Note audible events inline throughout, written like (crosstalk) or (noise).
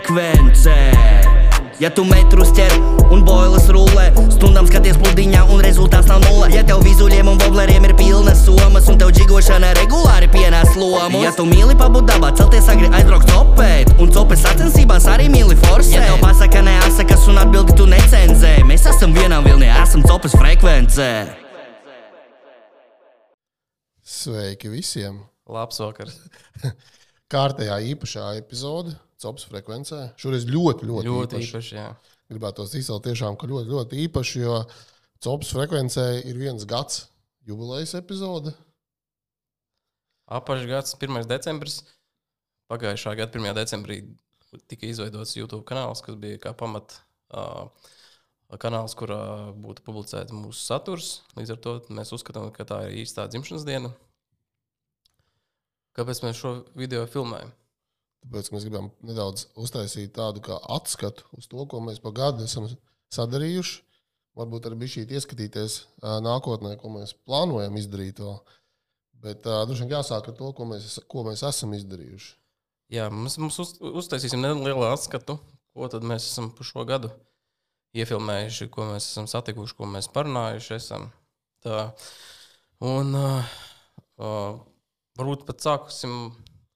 frekvence. Ja tu metrus ķer un boilas rullē, stundām skaties pludiņā un rezultāts nav nulle. Ja tev vizuļiem un bobleriem ir pilnas somas un tev džigošana regulāri pienāc lomu. Ja tu mīli pabūt dabā, celties agri aizbraukt copēt un copes sacensībās arī mīli forsēt. Ja tev pasaka neasakas un atbildi tu necenzē, mēs esam vienā vilnī, esam copes frekvencē. Sveiki visiem! Labs vakars. (laughs) Kārtējā īpašā epizode Copas frekvencē. Šoreiz ļoti, ļoti, Ļoti īpaši. īpaši. Jā. Gribētu tos izcelt tiešām, ka ļoti, ļoti īpaši, jo Copas frekvencē ir viens gads jubilejas epizode. Apaļš gads, 1. decembris. Pagājušā gada 1. decembrī tika izveidots YouTube kanāls, kas bija kā pamat uh, kanāls, kurā būtu publicēts mūsu saturs. Līdz ar to mēs uzskatām, ka tā ir īstā dzimšanas diena. Kāpēc mēs šo video filmējam? Tāpēc mēs gribam nedaudz uztaisīt tādu kā atskatu uz to, ko mēs pa gadu esam sadarījuši. Varbūt arī bija šī ieskatīties nākotnē, ko mēs plānojam izdarīt. Vēl. Bet droši vien jāsāk ar to, ko mēs, ko mēs esam izdarījuši. Jā, mēs, mēs uz, uztaisīsim nelielu atskatu, ko mēs esam par šo gadu iefilmējuši, ko mēs esam satikuši, ko mēs parunājuši. Esam. Tā. Un uh, uh, varbūt pat sāksim,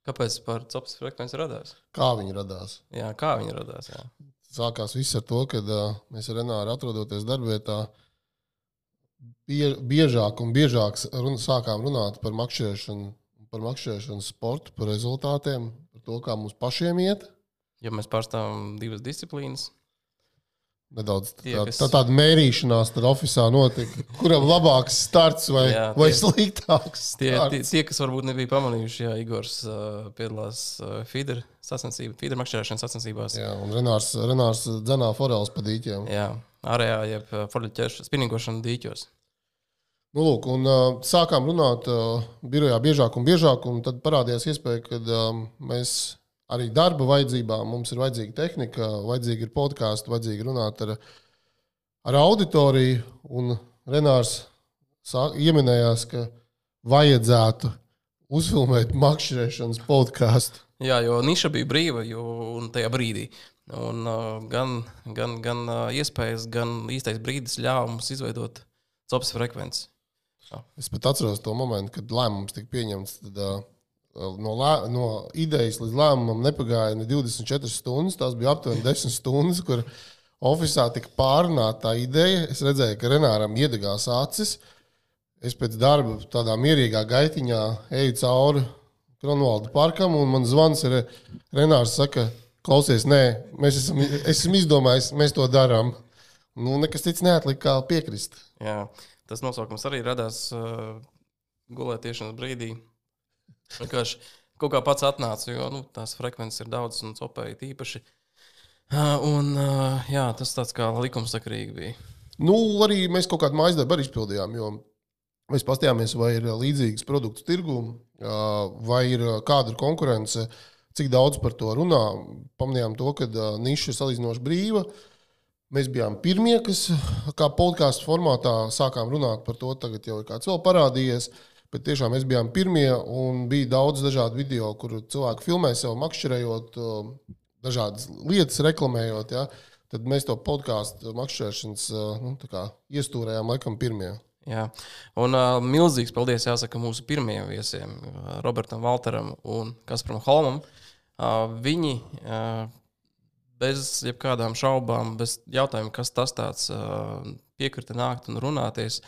kāpēc par copas frekvenci radās. Kā viņi radās? Jā, kā viņi radās. Jā. Sākās viss ar to, ka uh, mēs ar Renāru atrodoties darbvietā, bie, biežāk un biežāk run, sākām runāt par makšķerēšanu, par makšķerēšanu sportu, par rezultātiem, par to, kā mums pašiem iet. Jo mēs pārstāvam divas disciplīnas. Nedaudz tā, Tie, tā, kas- tā tāda mērīšanās tur oficiālā notika. Kuram labāks starts vai, Jā, vai tie- sliktāks? Tie, tie, tie, kas varbūt nebija pamanījuši, jā, Igors uh, piedalās uh, Fidera sacensībās, Fidera makšķerēšanas sacensībās. Jā, un Renārs, Renārs dzenā forels pa dīķiem. Jā, ārējā, jeb forļķeršana, spinningošana dīķos. Nu, lūk, un, uh, sākām runāt uh, birojā biežāk un biežāk, un tad parādījās iespēja, ka um, mēs arī darba vajadzībām mums ir vajadzīga tehnika, vajadzīga ir podkāstu, vajadzīga runāt ar, ar auditoriju. Un Renārs sā, ieminējās, ka vajadzētu uzfilmēt makšķerēšanas podkāstu. Jā, jo niša bija brīva jo, un tajā brīdī. Un, uh, gan gan, gan uh, iespējas, gan īstais brīdis ļāva mums izveidot copas frekvenci. Es pat atceros to momentu, kad lēmums tika pieņemts. Tad, uh, no, lē, no idejas līdz lēmumam nepagāja ne 24 stundas. Tās bija aptuveni 10 stundas, kur oficiālā tika pārunāta tā ideja. Es redzēju, ka Renāram iedegās acis. Es pēc darba tādā mierīgā gaitiņā eju cauri Kronvalda parkam, un man zvans ir Renārs. Saka, Klausies, nē, mēs esam, es esmu izdomājis, mēs to darām. Nu, nekas cits neatlika kā piekrist. Jā, tas nosaukums arī radās uh, gulētiešanas brīdī. Vienkārši kaut kā pats atnāca, jo nu, tās frekvences ir daudz un copēji īpaši. Uh, un, uh, jā, tas tāds kā likumsakrīgi bija. Nu, arī mēs kaut kādu mājas darbu izpildījām, jo mēs paskatījāmies, vai ir līdzīgas produktu tirgu, vai ir kāda ir konkurence, cik daudz par to runā. Pamanījām to, ka niša ir salīdzinoši brīva. Mēs bijām pirmie, kas kā podkāstu formātā sākām runāt par to. Tagad jau ir kāds vēl parādījies. Bet tiešām mēs bijām pirmie un bija daudz dažādu video, kur cilvēki filmē sev makšķerējot, ā, dažādas lietas reklamējot. Ja? Tad mēs to podkāstu makšķerēšanas ā, nu, iestūrējām laikam pirmie. Jā. Un uh, milzīgs paldies jāsaka mūsu pirmajiem viesiem, uh, Robertam Valteram un Kasparam Holmam. Uh, viņi uh, bez jebkādām šaubām, bez jautājuma, kas tas tāds, uh, piekrita nākt un runāties.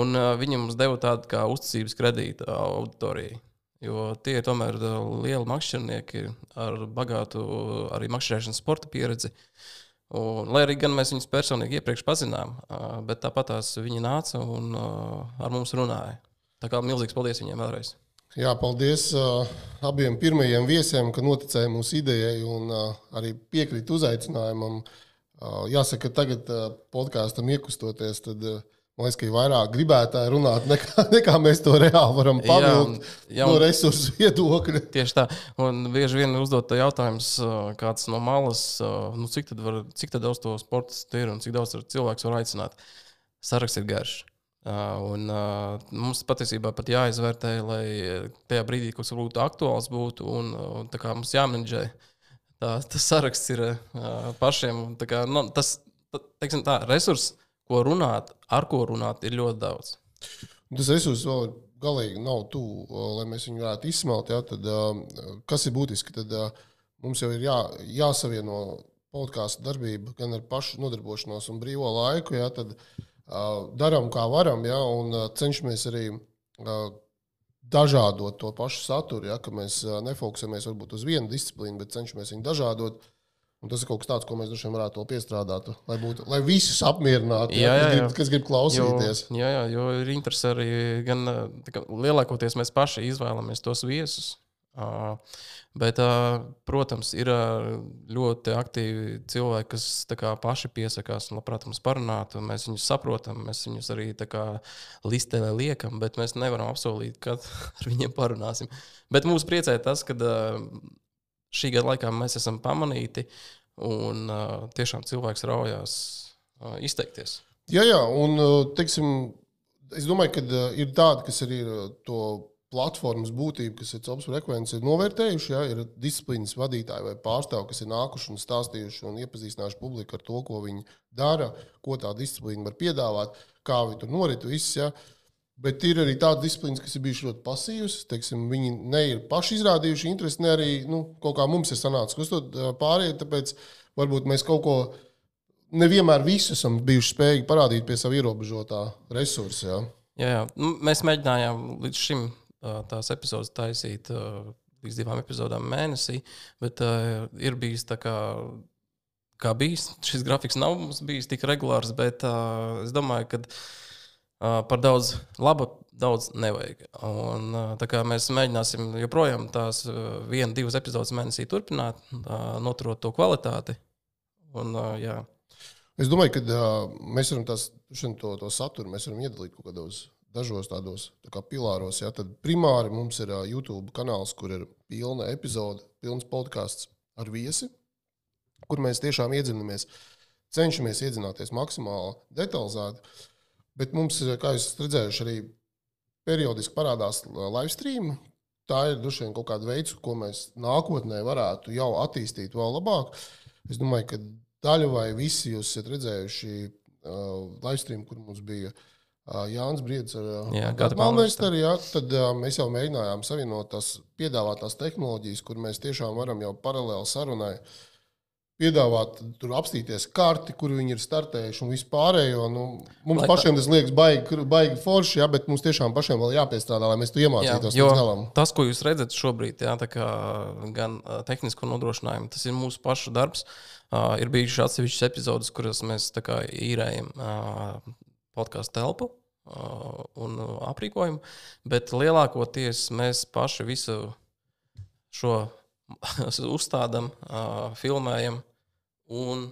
Un uh, viņi mums deva tādu kā uzticības kredītu uh, auditorijai. Jo tie ir tomēr uh, lieli makšķernieki ar bagātu uh, arī makšķerēšanas sporta pieredzi. Un, lai arī mēs viņus personīgi iepriekš pazinām, ā, bet tāpat tās viņi nāca un ā, ar mums runāja. Tā kā milzīgs paldies viņiem vēlreiz. Jā, paldies uh, abiem pirmajiem viesiem, ka noticēja mūsu idejai un uh, arī piekrīt uzaicinājumam. Uh, jāsaka, ka tagad uh, podkāstam iekustoties, tad uh, man liekas, ka ir vairāk gribētāji runāt, nekā, (laughs) nekā mēs to reāli varam pavilkt Jā, jā, no resursu (laughs) viedokļa. Tieši tā. Un bieži vien uzdot tā jautājums, kāds no malas, nu, cik, tad var, cik tad daudz to sporta ir un cik daudz var cilvēks var aicināt. Saraksts ir garš. Un, mums patiesībā pat jāizvērtē, lai tajā brīdī, kas varbūt aktuāls būtu, un, un tā kā mums jāmenedžē tā, tas saraksts ir pašiem. Kā, nu, tas ta- teiksim, tā, resurs, ko runāt, ar ko runāt, ir ļoti daudz. Tas resurss vēl galīgi nav tuvu, lai mēs viņu varētu izsmelt. Ja, tad, kas ir būtiski? Tad mums jau ir jā, jāsavieno podkāstu darbība gan ar pašu nodarbošanos un brīvo laiku. Ja, tad darām, kā varam, ja, un cenšamies arī dažādot to pašu saturu. Ja, mēs nefokusējamies varbūt uz vienu disciplīnu, bet cenšamies viņu dažādot. Un tas ir kaut kas tāds, ko mēs droši vien varētu piestrādāt, lai, būtu, lai visus apmierinātu, ja, Jā, jā, kas, jā. grib, kas grib Jo, klausīties. jā, jā, jo ir interesi arī gan lielākoties mēs paši izvēlamies tos viesus. Uh, bet, uh, protams, ir uh, ļoti aktīvi cilvēki, kas kā, paši piesakās un labprāt mums parunātu. Mēs viņus saprotam, mēs viņus arī kā, listē liekam, bet mēs nevaram apsolīt, kad (laughs) ar viņiem parunāsim. Bet mūs priecē tas, ka šī gada laikā mēs esam pamanīti un uh, tiešām cilvēks raujās uh, izteikties. Jā, jā, un uh, teiksim, es domāju, ka uh, ir tādi, kas arī uh, to platformas būtību, kas ir caurspīdīgi frekvences, ir novērtējuši. Ja, ir disciplīnas vadītāji vai pārstāvji, kas ir nākuši un stāstījuši un iepazīstinājuši publiku ar to, ko viņi dara, ko tā disciplīna var piedāvāt, kā viņi tur norit. Viss, ja. Bet ir arī tādas disciplīnas, kas ir bijušas ļoti pasīvas. Teiksim, viņi ne ir paši izrādījuši interesi, ne arī nu, kaut kā mums ir sanācis kustot pārējie. Tāpēc varbūt mēs kaut ko nevienmēr visu esam bijuši spējīgi parādīt pie sava ierobežotā resursa. Ja. Jā, jā. Nu, mēs mēģinājām līdz šim tās epizodes taisīt līdz divām epizodēm mēnesī, bet uh, ir bijis tā kā. Kā bijis, šis grafiks nav bijis tik regulārs, bet uh, es domāju, ka par daudz laba daudz nevajag. Un, mēs mēģināsim joprojām tās vienu, divas epizodes mēnesī turpināt, noturot to kvalitāti. Un, jā, Es domāju, ka mēs varam tās, to, to saturu iedalīt kaut kādos dažos tādos tā pilāros. Ja? Tad primāri mums ir YouTube kanāls, kur ir pilna epizode, pilns podkāsts ar viesi, kur mēs tiešām iedzinamies, cenšamies iedzināties maksimāli detalizēti. Bet mums kā jūs redzējuši, arī periodiski parādās live stream. Tā ir droši vien kaut kāda veids, ko mēs nākotnē varētu jau attīstīt vēl labāk. Es domāju, ka daļa vai visi jūs esat redzējuši uh, live stream, kur mums bija uh, Jānis Briedis ar uh, gada Malmēsteri. Jā, tad uh, mēs jau mēģinājām savienot tās piedāvātās tehnoloģijas, kur mēs tiešām varam jau paralēli sarunai piedāvāt, tur apstīties karti, kur viņi ir startējuši un vispārējo. Nu, mums Lai pašiem tas liekas baigi, baigi forši, jā, bet mums tiešām pašiem vēl jāpiestrādā, lai mēs to iemācītos jo līdz galam. tas, ko jūs redzat šobrīd, jā, tā kā gan tehnisko nodrošinājumu, tas ir mūsu pašu darbs. Uh, ir bijušas atsevišķas epizodes, kuras mēs kā īrējam uh, podkāstu telpu uh, un aprīkojumu, bet lielākoties mēs paši visu šo (laughs) uzstādām, filmējam un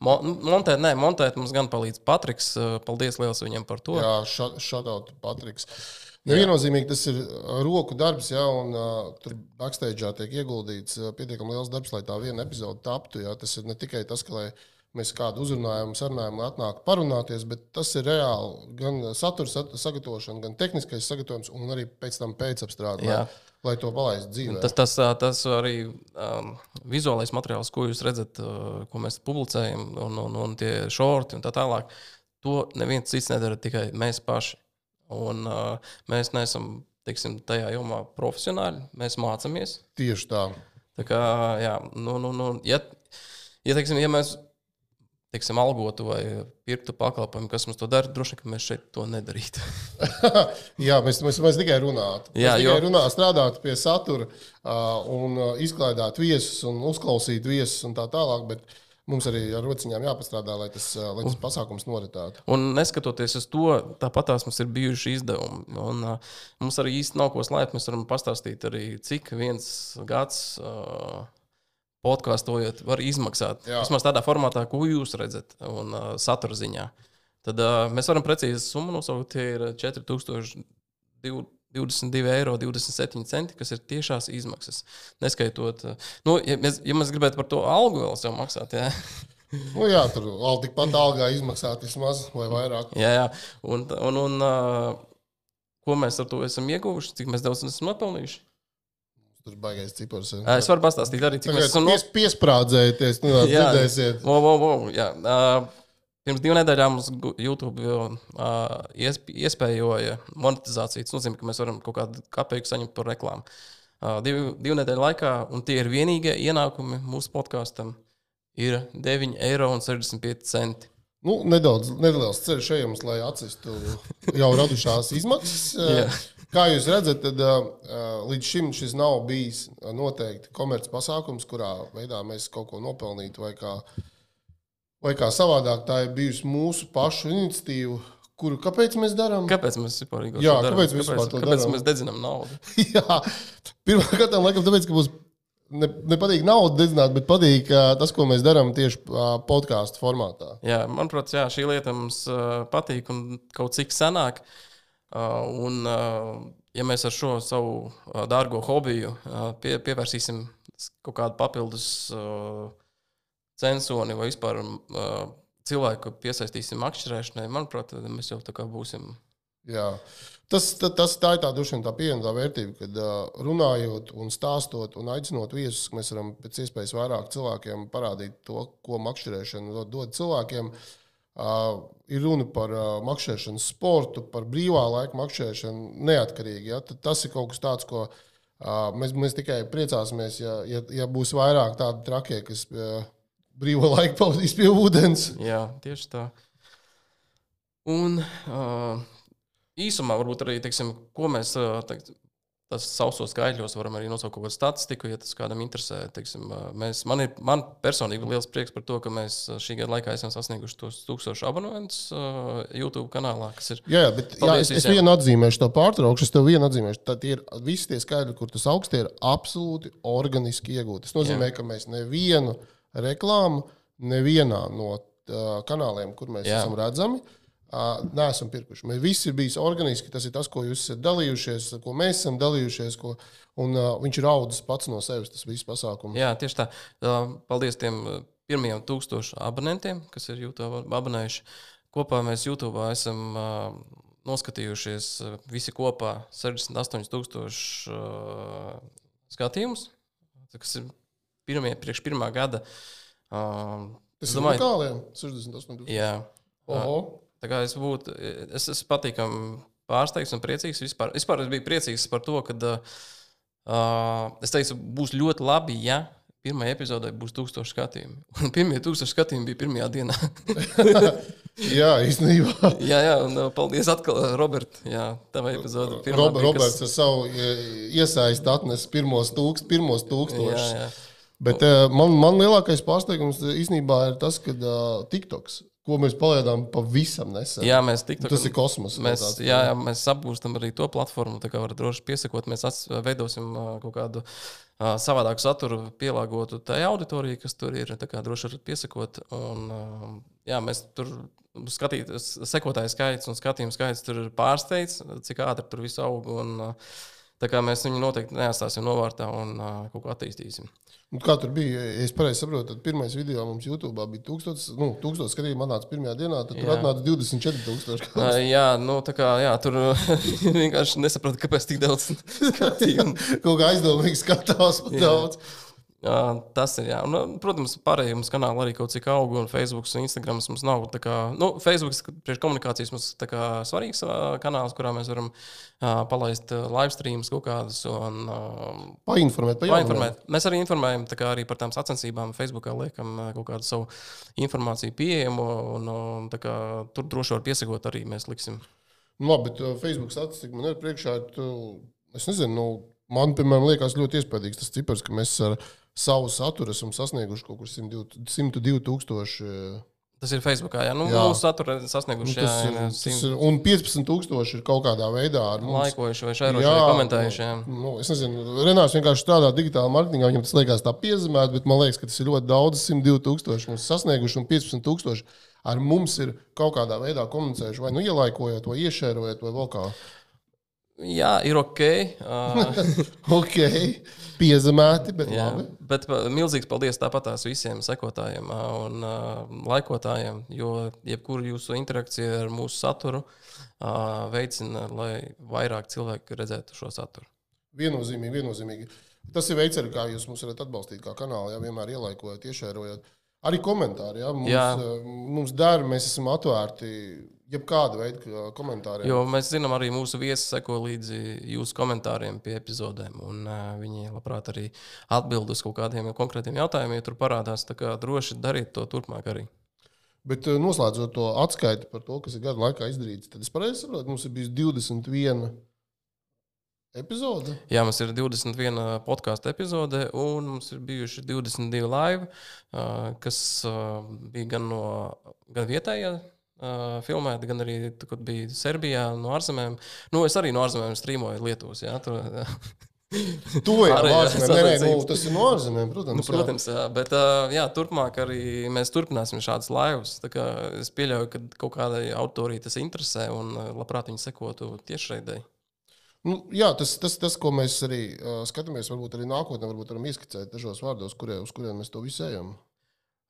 nu, montēt, nē, montēt mums gan palīdz Patriks. Paldies liels viņam par to. Jā, šādi Patriks. Neviennozīmīgi tas ir roku darbs, jā, un uh, tur backstage tiek ieguldīts uh, pietiekami liels darbs, lai tā viena epizode taptu. Jā. Tas ir ne tikai tas, ka lai mēs kādu uzrunājam, sarunājam, lai atnāk parunāties, bet tas ir reāli gan satura sat- sagatavošana, gan tehniskais sagatavojums, un arī pēc tam pēcapstrāde, lai, to palaistu dzīvē. Tas, tas, tas arī um, vizuālais materiāls, ko jūs redzat, uh, ko mēs publicējam, un, un, un tie šorti un tā tālāk, to neviens cits nedara, tikai mēs paši. Un, uh, mēs neesam teiksim, tajā jomā profesionāļi, mēs mācāmies. Tieši tā. Tā kā, jā, nu, nu, nu, ja, ja, teiksim, ja mēs teiksim, algotu vai pirktu pakalpojumu, kas mums to dara, droši vien mēs šeit to nedarītu. (laughs) Jā, mēs, mēs, mēs tikai runājam. Jā, mēs jo- tikai runājam, strādājam pie satura uh, un uh, izklaidēt viesus un uzklausīt viesus un tā tālāk. Bet mums arī ar rociņām jāpastrādā, lai tas, lai tas pasākums noritētu. Un neskatoties uz to, tāpat tās mums ir bijuši izdevumi. Un, uh, mums arī īsti nav ko slēpt. Mēs varam pastāstīt arī, cik viens gads. Uh, Podkāstojot, var izmaksāt. Jā. Vismaz tādā formātā, ko jūs redzat, un uh, satura ziņā. Tad uh, mēs varam precīzi summu nosaukt. Tie ir 4022 eiro, 27 centi, kas ir tiešās izmaksas. Neskaitot, uh, nu, ja, mēs, ja mēs gribētu par to algu vēl sev maksāt, jā, (laughs) Nu, jā, tur vēl tikpat algā izmaksāt vismaz vai vairāk. Jā, jā. Un, un, un uh, ko mēs ar to esam ieguvuši? Cik mēs daudz esam nopelnījuši? Tur baigais cipars. Ā, Es varu pastāstīt arī, cik esam no... pies, piesprādzēties, nu, dzirdēsiet. Wow, wow, wow, jā. Uh, pirms divām nedēļām mums YouTube uh, iesp iespējoja monetizāciju. Tas nozīmē, ka mēs varam kaut kādu kapeiku saņemt par reklāmu. Uh, divu, divu nedēļu laikā, un tie ir vienīgie ienākumi mūsu podkāstam, ir 9,65 eiro. Nu, nedaudz neliels ceļš ejams, lai atsistu jau radušās izmaksas. Kā jūs redzat, tad uh, līdz šim šis nav bijis uh, noteikti komerces pasākums, kurā veidā mēs kaut ko nopelnītu, vai kā, vai kā savādāk. Tā ir bijusi mūsu pašu iniciatīva, kuru kāpēc mēs darām? Kāpēc mēs vispār to darām? kāpēc mēs vispār to kāpēc darām? mēs dedzinām naudu? (laughs) Jā, pirmkārt, laikam, tāpēc, ka mums ne, nepatīk naudu dedzināt, bet patīk uh, tas, ko mēs darām tieši uh, podkāstu formātā. Jā, manuprāt, jā, šī lieta mums uh, patīk un kaut cik senāk. Uh, un, uh, ja mēs ar šo savu uh, dārgo hobiju uh, pie, pievērsīsim kaut kādu papildus uh, censoni vai vispār uh, cilvēku piesaistīsim makšķerēšanai, manuprāt, tad mēs jau tā kā būsim. Jā. Tas, ta- tas tā ir tā vien tā pievienotā vērtība, kad uh, runājot un stāstot un aicinot viesus, mēs varam pēc iespējas vairāk cilvēkiem parādīt to, ko makšķerēšana dod cilvēkiem. Uh, ir runa par uh, makšķerēšanas sportu, par brīvā laika makšķerēšanu neatkarīgi. Ja? Tad Tas ir kaut kas tāds, ko uh, mēs, mēs tikai priecāsimies, ja, ja, ja būs vairāk tādu trakie, kas uh, brīvo laiku pavadīs pie ūdens. Jā, tieši tā. Un uh, īsumā varbūt arī, teiksim, ko mēs uh, teikt, tas sausos skaitļos varam arī nosaukt kaut kādu statistiku, ja tas kādam interesē. Teiksim, mēs, man ir man personīgi liels prieks par to, ka mēs šī gada laikā esam sasnieguši tos tūkstošu abonentus uh, YouTube kanālā, ir Jā, jā, bet jā, es, es vienu atzīmēšu, to pārtraukšu. Es tev vienu atzīmēšu. Tad ir visi tie skaidri, kur tas augsts ir absolūti organiski iegūti. Tas nozīmē, jā. ka mēs nevienu reklāmu, nevienā no uh, kanāliem, kur mēs jā. esam redzami, uh, neesam pirkuši. Mēs visi bijis organiski. Tas ir tas, ko jūs esat dalījušies, ko mēs esam dalījušies. Ko, un uh, viņš ir audzis pats no sevis, tas viss pasākums. Jā, tieši tā. Paldies tiem pirmajiem tūkstošiem abonentiem, kas ir YouTube abonējuši. Kopā mēs YouTube esam uh, noskatījušies visi kopā 68,000 uh, skatījumus. Tas ir pirmie, priekš pirmā gada. Uh, Tas es ir domāju, unikāliem 68. jā. Oho. Tā kā es būtu, es esmu patīkami pārsteigts un priecīgs. Vispār, vispār es biju priecīgs par to, ka uh, es teicu, būs ļoti labi, ja pirmajā epizodē būs tūkstoši skatījumu. (laughs) Un pirmie tūkstoši skatījumu bija pirmajā dienā. (laughs) Jā, īstenībā. (laughs) jā, jā, un paldies atkal, Robert. Jā, tava epizode. pirmā Rob, bija, Roberts ar savu iesaistu atnesa pirmos, tūkst, pirmos tūkstošus. Bet man, man lielākais pārsteigums īstenībā ir tas, ka uh, TikToks, ko mēs palaidām pavisam nesen, jā, mēs tiktu. tas ir kosmos. Mēs, tāds. jā, jā, mēs apgūstam arī to platformu, tā kā varat droši piesakot. Mēs ats- veidosim kaut kādu ā, savādāku saturu, pielāgotu tai auditorijai, kas tur ir. Tā kā droši varat piesakot. Un, ā, jā, mēs tur skatīt, sekotāju skaits un skatījumu skaits tur ir pārsteigts, cik ātri tur viss aug. Un, ā, tā kā mēs viņu noteikti neatstāsim novārtā un ā, kaut ko attīstīsim. Un Kā tur bija? Ja es pareizi saprotu, tad pirmais video mums YouTube bija 1000, nu, 1000 skatījumu. Man nāca pirmajā dienā, tad tur Jā. atnāca 24,000. Ā, Jā, nu, tā kā jā, tur (laughs) vienkārši nesapratu, kāpēc tik daudz (laughs) skatījumu. Kaut kā aizdomīgi skatās pa Jā. daudz. Tas ir. Jā. Un, nu, protams, pārējie mums kanāli arī kaut cik aug, un Facebook un Instagram mums nav. Kā, nu, Facebook priekš komunikācijas mums ir svarīgs kanāls, kurā mēs varam uh, palaist live streamus kaut kādus un uh, Painformēt, painformēt. Mēs arī informējam kā, arī par tām sacensībām. Facebookā liekam kaut kādu savu informāciju pieejamu, un, un kā, tur droši var piesakot arī mēs liksim. Nu, labi, bet Facebook statistika man ir priekšā. Tu, es nezinu, nu, man, piemēram, liekas ļoti iespaidīgs tas cipars, ka mēs ar savu saturu esam sasnieguši kaut kur 102 102 tūkstoši. Tas ir Facebookā. Jā, nu, Jā. mūsu satura ir Nu, sasnieguši. tas, jā, ir, jā, tas ir, un 15 tūkstoši ir kaut kādā veidā. Laikojuši vai šērojuši vai komentējuši. Jā. Nu, es nezinu, Renārs vienkārši strādā digitālā marketingā. Viņam tas liekas tā piezīmēts, bet man liekas, ka tas ir ļoti daudz. 102 tūkstoši mums sasnieguši un 15 tūkstoši ar mums ir kaut kādā veidā komunicējuši. Vai nu ielaikojot, vai iešērojot, vai vēl kā. Jā, ir ok. Uh, (laughs) Ok, piezīmēti, bet jā, labi. bet milzīgs paldies tāpat tās visiem sekotājiem ā, un uh, laikotājiem, jo jebkura jūsu interakcija ar mūsu saturu uh, veicina, lai vairāk cilvēki redzētu šo saturu. Viennozīmīgi, viennozīmīgi. Tas ir veids, kā jūs mums varat atbalstīt, kā kanālā, ja vienmēr ielaikojat, iešērojat. Arī komentāri, ja mums, Jā. eh, mums der, mēs esam atvērti jebkāda veida komentāriem. Jo mēs zinām, arī mūsu viesi seko līdzi jūsu komentāriem pie epizodēm. Un, uh, viņi labprāt arī atbild uz kaut kādiem konkrētiem jautājumiem, ja tur parādās. Tā kā droši dariet to turpmāk arī. Bet eh, noslēdzot to atskaiti par to, kas ir gada laikā izdarīts, tad es pareizi saprotu, mums ir bijis 21 epizode. Jā, mums ir 21 podkāstu epizode, un mums ir bijuši 22 live, kas bija gan no gan vietējā. Filmēt, gan arī tu, kad bija Serbijā, no ārzemēm. Nu, es arī no ārzemēm strīmoju Lietuvas. Jā, tur, (laughs) To jau jā, ārzemēs. Nē, nē, nu, tas ir no ārzemēm, protams. Nu, protams, jā. bet uh, jā, turpmāk arī mēs turpināsim šādas laivas. Es pieļauju, ka kaut kādai autorī tas interesē un labprāt viņi sekotu tiešraidēji. Nu, jā, tas, tas, tas, ko mēs arī uh, skatāmies, varbūt arī nākotnē, varbūt varam ieskicēt dažos vārdos, kurie, uz kuriem mēs to visu ejam.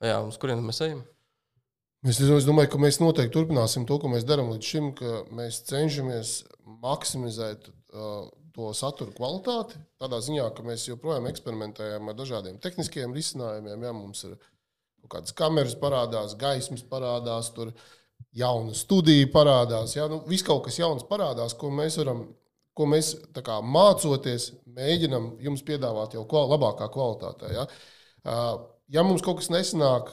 Jā, uz kurien mēs ejam? Mēs, es domāju, ka mēs noteikti turpināsim to, ko mēs darām līdz šim, ka mēs cenšamies maksimizēt uh, to satura kvalitāti. Tādā ziņā, ka mēs joprojām eksperimentējam ar dažādiem tehniskiem risinājumiem. Jā, mums ir kaut kādas kameras parādās, gaismas parādās, tur jauna studija parādās. Jā, nu, viss kaut kas jauns parādās, ko mēs varam. Ko mēs kā, mācoties, mēģinām jums piedāvāt jau labākā kvalitātē. Ja? Uh, ja mums kaut kas nesanāk,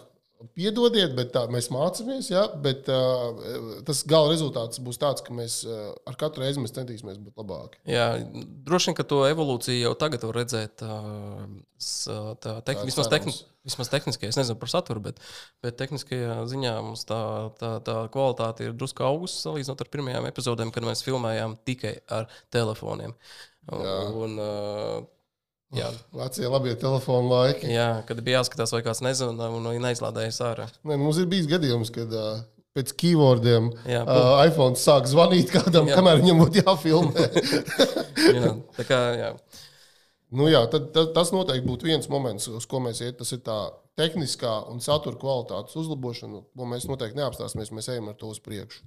Piedodiet, bet tā, mēs mācāmies, ja, bet uh, tas gala rezultāts būs tāds, ka mēs uh, ar katru reizi centīsimies būt labāki. Jā, droši vien, ka to evolūciju jau tagad var redzēt. Uh, s- tā, tek, Tā vismaz, cerams. vismaz tehniskajā, es nezinu par saturu, bet, bet tehniskajā ziņā mums tā, tā, tā kvalitāte ir drusku augusi salīdzinot ar pirmajām epizodēm, kad mēs filmējām tikai ar telefoniem. Jā. Un, uh, jā, Vecie labie telefonu laiki. jā, kad bija jāskatās, vai kāds nezina un neizlādējas ārā. Nē, nu, mums ir bijis gadījums, kad uh, pēc keywordiem Jā, uh, iPhone sāk zvanīt kādam, Jā. kamēr viņam būtu jāfilmē. (laughs) Jā, tā kā, jā. nu, jā, tad, tad, tas noteikti būtu viens moments, uz ko mēs iet. Tas ir tā tehniskā un satura kvalitātes uzlabošana, ko mēs noteikti neapstāsimies. Mēs ejam ar to uz priekšu.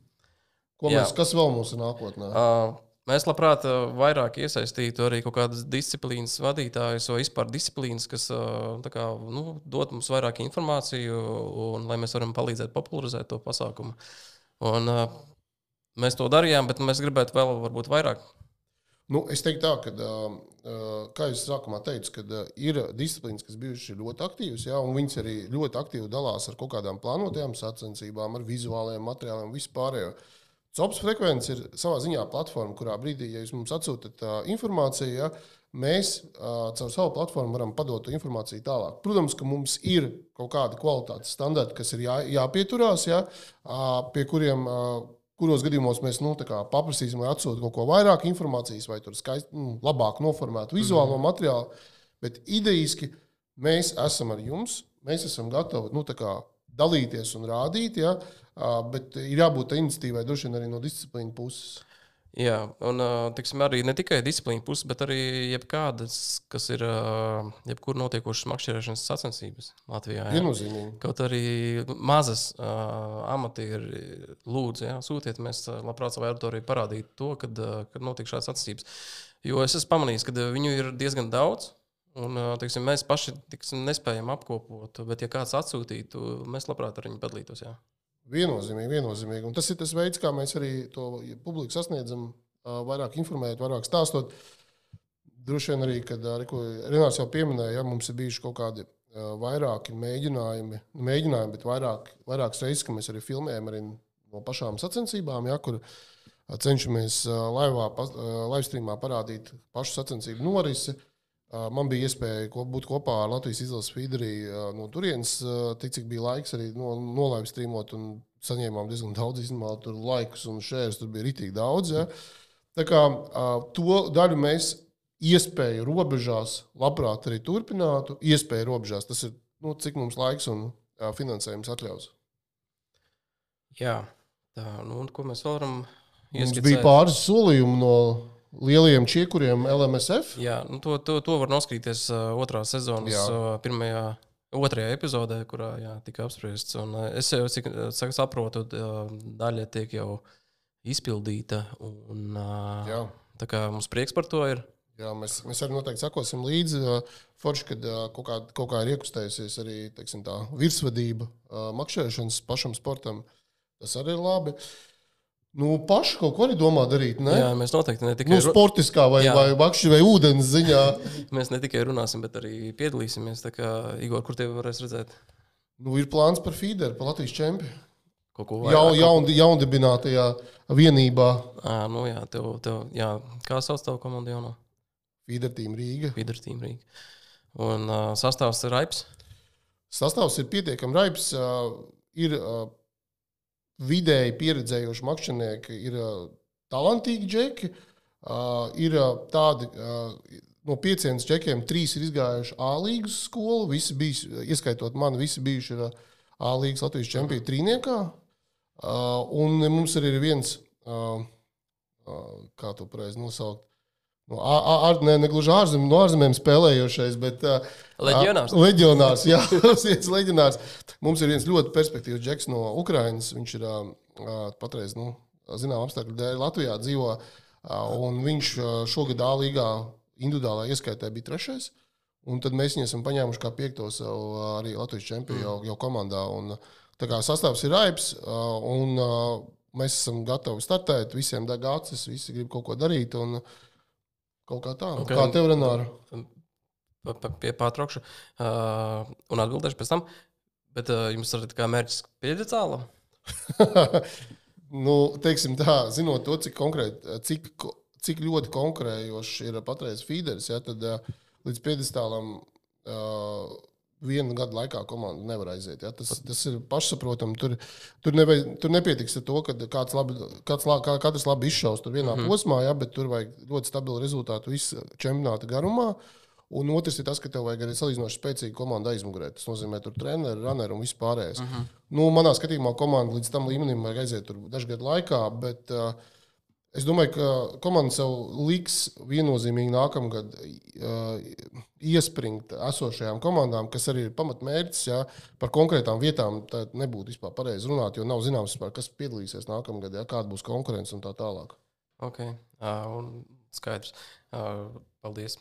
Ko Jā. mēs, kas vēl mums ir nākotnē? Uh, Mēs labprāt uh, vairāk iesaistītu arī kaut kādas disciplīnas vadītājus vai vispār disciplīnas, kas tā kā, nu, dod mums vairāk informāciju un lai mēs varam palīdzēt popularizēt to pasākumu. Un, uh, mēs to darījām, bet mēs gribētu vēl varbūt vairāk. Nu, es teiktu, tā, ka, kā jau sākumā teicu, ka uh, ir disciplīnas, kas bijušas ļoti aktīvas, ja, un viņas arī ļoti aktīvi dalās ar kaut kādām plānotajām sacensībām, ar vizuāliem materiāliem, vispārējo. COPS frekvence ir savā ziņā platforma, kurā brīdī, ja jūs mums atsūtat uh, informāciju, ja, mēs uh, caur savu platformu varam padot informāciju tālāk. Protams, ka mums ir kaut kādi kvalitātes standarti, kas ir jā, jāpieturās, ja, uh, pie kuriem. Uh, kuros gadījumos mēs nu, paprasīsim, lai atsūta kaut ko vairāk informācijas, vai tur skaisti, nu, labāk noformētu vizuālo mm. materiālu. Bet idejiski mēs esam ar jums, mēs esam gatavi nu, kā dalīties un rādīt, ja, bet ir jābūt iniciatīvai droši vien arī no disciplīna puses. Jā, un tiksim, arī ne tikai disciplīna puses, bet arī jebkādas, kas ir jebkur notiekošas makšķerēšanas sacensības Latvijā. jā. Kaut arī mazas uh, amatieri lūdzu, jā, sūtiet, mēs labprāt savai auditorijai parādītu to, kad, kad notiek šādas attīstības. Jo es esmu pamanījis, ka viņu ir diezgan daudz. Un, teiksim, mēs paši teiksim, nespējam apkopot, bet, ja kāds atsūtītu, mēs labprāt ar viņu padalītos. Jā. Viennozīmīgi, viennozīmīgi. Un tas ir tas veids, kā mēs arī to publiku sasniedzam, vairāk informējot, vairāk stāstot. Droši vien arī, kad ko Renārs jau pieminēja, ja mums ir bijuši kaut kādi vairāki mēģinājumi, nu, mēģinājumi bet vairāk, vairākas reizes, ka mēs arī filmējam arī no pašām sacensībām, ja, kur cenšamies laivā, pas- ā, livestreamā parādīt pašu sacensību norisi. Man bija iespēja ko- būt kopā ar Latvijas izlases feederī ā, no turienes, tik cik bija laiks arī no, nolaivīt streamot. un Saņēmām diezgan daudz izmēlu, tur laikus un šērus. Tur bija rītīgi daudz. Ja. Tā kā to daļu mēs iespēju robežās labprāt arī turpinātu. Iespēju robežās tas ir, nu, cik mums laiks un finansējums atļaus. Jā. Tā, nu, un ko mēs varam Mums ieskicēt? bija pāris solījumi no lielajiem čiekuriem LMSF. Jā, nu to, to, to var noskatīties uh, otrā sezonas uh, pirmajā. Otrajā epizodē, kurā jā, tika apspriests, un uh, es jau cik, uh, cik saprotu, uh, daļa tiek jau izpildīta. Un, uh, Jā. tā kā mums prieks par to ir. Jā, mēs, mēs arī noteikti sakosim līdzi. uh, Forši, kad uh, kaut kā, kaut kā ir iekustējusies arī teiksim, tā, virsvadība uh, makšķerēšanas pašam sportam. Tas arī ir labi. Nu, paši kaut ko arī domā darīt. Ne? Jā, mēs noteikti ne tikai, Nu, sportiskā vai, Jā. vai makšķi vai ūdens ziņā. (laughs) mēs ne tikai runāsim, bet arī piedalīsimies. Tā kā Igor, kur tevi varēs redzēt? Nu, ir plāns par feederu, par Latvijas čempionu. Kaut ko Jau, vairāk? jaun, jaundibinātajā vienībā Ā, nu jā, tev, tev, jā, kā sauc tavu komandu jauno? Feeder Team Rīga. Vidurtīm Rīga. Un uh, sastāvs ir Raips. Sastāvs ir pietiekami raips. ā, Ir ā, vidēji pieredzējuši makšķernieki, ir talantīgi džeki. Ir tādi no pieciem džekiem, trīs ir izgājuši A līnijas skolu. Visi bija, ieskaitot mani, visi bijuši A līnijas Latvijas čempioni trīniekā. Un mums arī ir viens, kā to pareizi nosaukt. Ar, ne, ne gluži ārzem, no ārzemēm spēlējošais, bet uh, Leģionārs. Ā, Leģionārs, jā, (laughs) viens leģionārs. Mums ir viens ļoti perspektīvs džeks no Ukrainas. Viņš ir ā, patreiz, nu, zinām, apstākļu dēļ Latvijā dzīvo. Un viņš šogad A līgā individuālā ieskaitē bija trešais. Un tad mēs viņu esam paņēmuši kā piekto ā, arī Latvijas čempionu jau, jau komandā. Un, tā kā sastāvs ir raips, ā, un mēs esam gatavi startēt, visiem deg acis, visi grib kaut ko darīt. Un, Kaut kā tā. Ok. Okay. Kā tev, Renāra? Pie pārtraukšu. Uh, un atbildēšu pēc tam. Bet uh, jums ir kā mērķis piedzīvot? (laughs) nu, teiksim tā, zinot to, cik, konkrēt, cik, cik ļoti konkurējošs ir patreiz feederis, ja, tad ā, līdz piedestālam uh, vienu gadu laikā komanda nevar aiziet. Ja. Tas, tas ir pašsaprotami. Tur, tur, nevajag, tur nepietiks ar to, ka kāds labi, kāds, kā, katrs labi izšaus tur vienā mm -hmm. posmā, ja, bet tur vajag ļoti stabilu rezultātu visu čempionāta garumā. Un otrs ir tas, ka tev vajag arī salīdzinoši spēcīgu komandu aizmugurē. Tas nozīmē, tur treneru, runneru un vispārējais. Uh -huh. nu, manā skatījumā komanda līdz tam līmenim vajag aiziet dažu gadu laikā, bet uh, es domāju, ka komanda sev liks viennozīmīgi nākamgad uh, iespringt esošajām komandām, kas arī ir pamatmērķis. Ja, par konkrētām vietām nebūtu vispār pareizi runāt, jo nav zināms, vispār, kas piedalīsies nākamgad, ja, kāda būs konkurence un tā tālāk. Ok, uh, un skaidrs. Uh, paldies.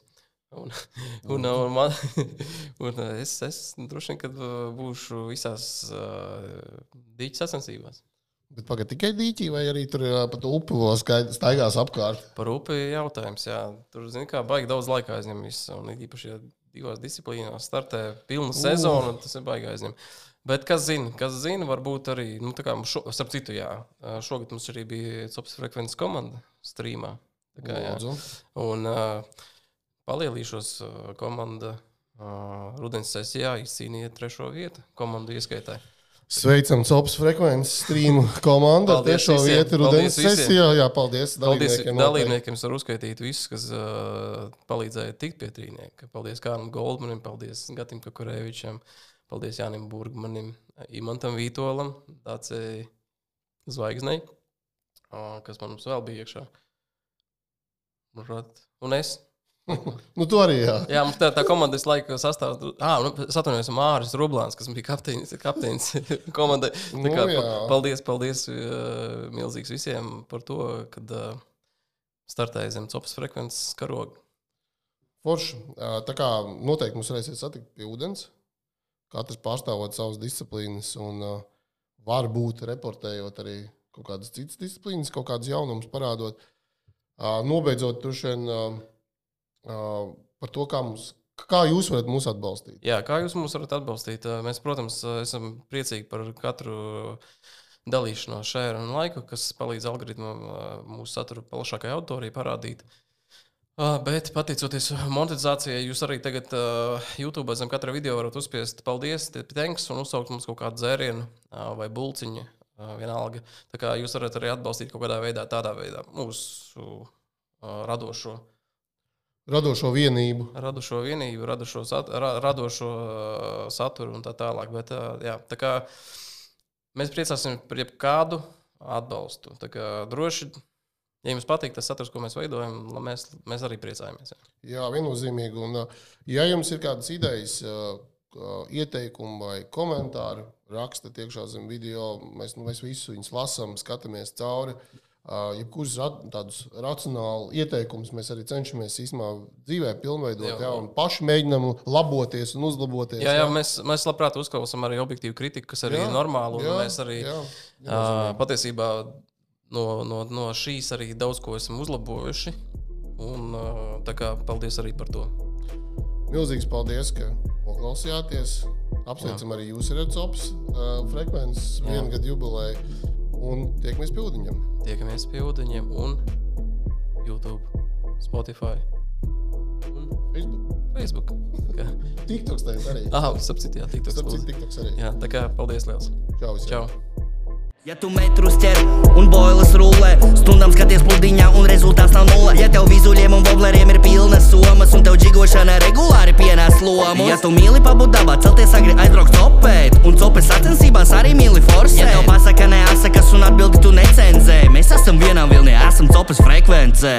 Un, (laughs) un, un, man, (laughs) un es, es droši vien, kad būšu visās uh, dīķu sacensībās. Bet pagaidi tikai dīķī, vai arī tur pa to upi vēl staigās apkārt. Par upi jautājums. Jā. Tur, zini, kā baigi daudz laika aizņem. Visu, un īpaši, ja divās disciplīnās startē pilnu sezonu, tas ir baigi aizņem. Bet kas zina, kas zina, varbūt arī, nu, tā kā šo, starp citu, jā, šogad mums arī bija Copas frekvences komanda streamā. Tā kā, jā. Un uh, palielīšos uh, komanda uh, rudens sesijā izcīnīja trešo vietu komandu ieskaitē. Sveicam, Copas frekvences streamu komandu. ar Tiešo vietu visiem. sesijā. Jā, paldies. Paldies dalībniekiem dalībniekiem, es varu uzskaitīt visus, kas uh, palīdzēja tikt pie trīnieka. Paldies Kārlim Goldmanim, paldies Gatim Kakurēvičam, paldies Jānim Burgmanim, Imantam Vītolam, Dācei Zvaigznei, uh, kas man mums vēl bija iekšā. Rat. Un es. (laughs) Nu, tu arī, jā. Jā, mums tā, tā komanda visu laiku sastāv. Ah, nu, es atvainojos, Mārcis Rublāns, kas bija kapteinis, kapteinis (laughs) komandai. Nu, kā, jā. pa- paldies, paldies uh, milzīgs visiem par to, kad uh, startēja zem copas frekvences karoga. Forši. Ā, Tā kā noteikti mums reizēs satikt pie ūdens. Katrs pārstāvot savas disciplīnas un uh, varbūt reportējot arī kaut kādas citas disciplīnas, kaut kādas jaunumus parādot. Uh, Nobeidzot, droši vien uh, uh, par to, kā, mums, kā jūs varat mūs atbalstīt. Jā, kā jūs mūs varat atbalstīt? Mēs, protams, esam priecīgi par katru dalīšanos šajā un laiku, kas palīdz algoritmam mūsu saturu plašākai auditorijai parādīt. Bet, pateicoties monetizācijai, jūs arī tagad uh, YouTube zem katra video varat uzspiest paldies, thanks, un uzsaukt mums kaut kādu dzērienu uh, vai bulciņu. Uh, vienalga. Tā kā jūs varat arī atbalstīt kaut kādā veidā, tādā veidā mūsu uh, radošo, Radošo vienību. radošo vienību, radošo, sat, ra, radošo uh, saturu un tā tālāk. Bet, uh, jā, tā kā mēs priecāsim par jebkādu atbalstu. Tā kā droši, ja jums patīk tas saturs, ko mēs veidojam, mēs, mēs arī priecājamies. Jā. Jā, viennozīmīgi. Un, ja jums ir kādas idejas, ieteikumi vai komentāri, rakstiet iekšā zem video. Mēs, nu, mēs visu viņus lasām, skatāmies cauri. Jebkurus ra tādus racionālus ieteikumus mēs arī cenšamies īstenībā dzīvē pilnveidot, jā, jā, un paši mēģinām laboties un uzlaboties. Jā, jā, mēs, mēs labprāt uzklausām arī objektīvu kritiku, kas arī jā, ir normāla. Jā, mēs arī jā, jā, uh, patiesībā no, no, no šīs arī daudz ko esam uzlabojuši. Un, uh, tā kā paldies arī par to. Milzīgs paldies, ka noklausījāties. Apsveicam jā. arī jūsu redzops uh, frekvences vienu gadu jubileju. Un tiekamies pie ūdeņiem. Tiekamies pie ūdeņiem un YouTube, Spotify un Facebook. Facebook. (laughs) TikToks arī. Ah, sapcīt, jā, TikToks. Sapcīt, TikToks arī. Jā, tā kā paldies liels. Čau visiem. Čau. Ja tu metrus ķer un boilas rullē, stundām skaties pludiņā un rezultāts nav nulle. Ja tev vizuļiem un vobleriem ir pilnas somas un tev džigošana regulāri pienāc lomu. Ja tu mīli pabūt dabā, celties agri aizbraukt copēt un copes sacensībās arī mīli forsēt. Ja tev pasaka neasakas un atbildi tu necenzē, mēs esam vienā vilnī, esam copes frekvencē.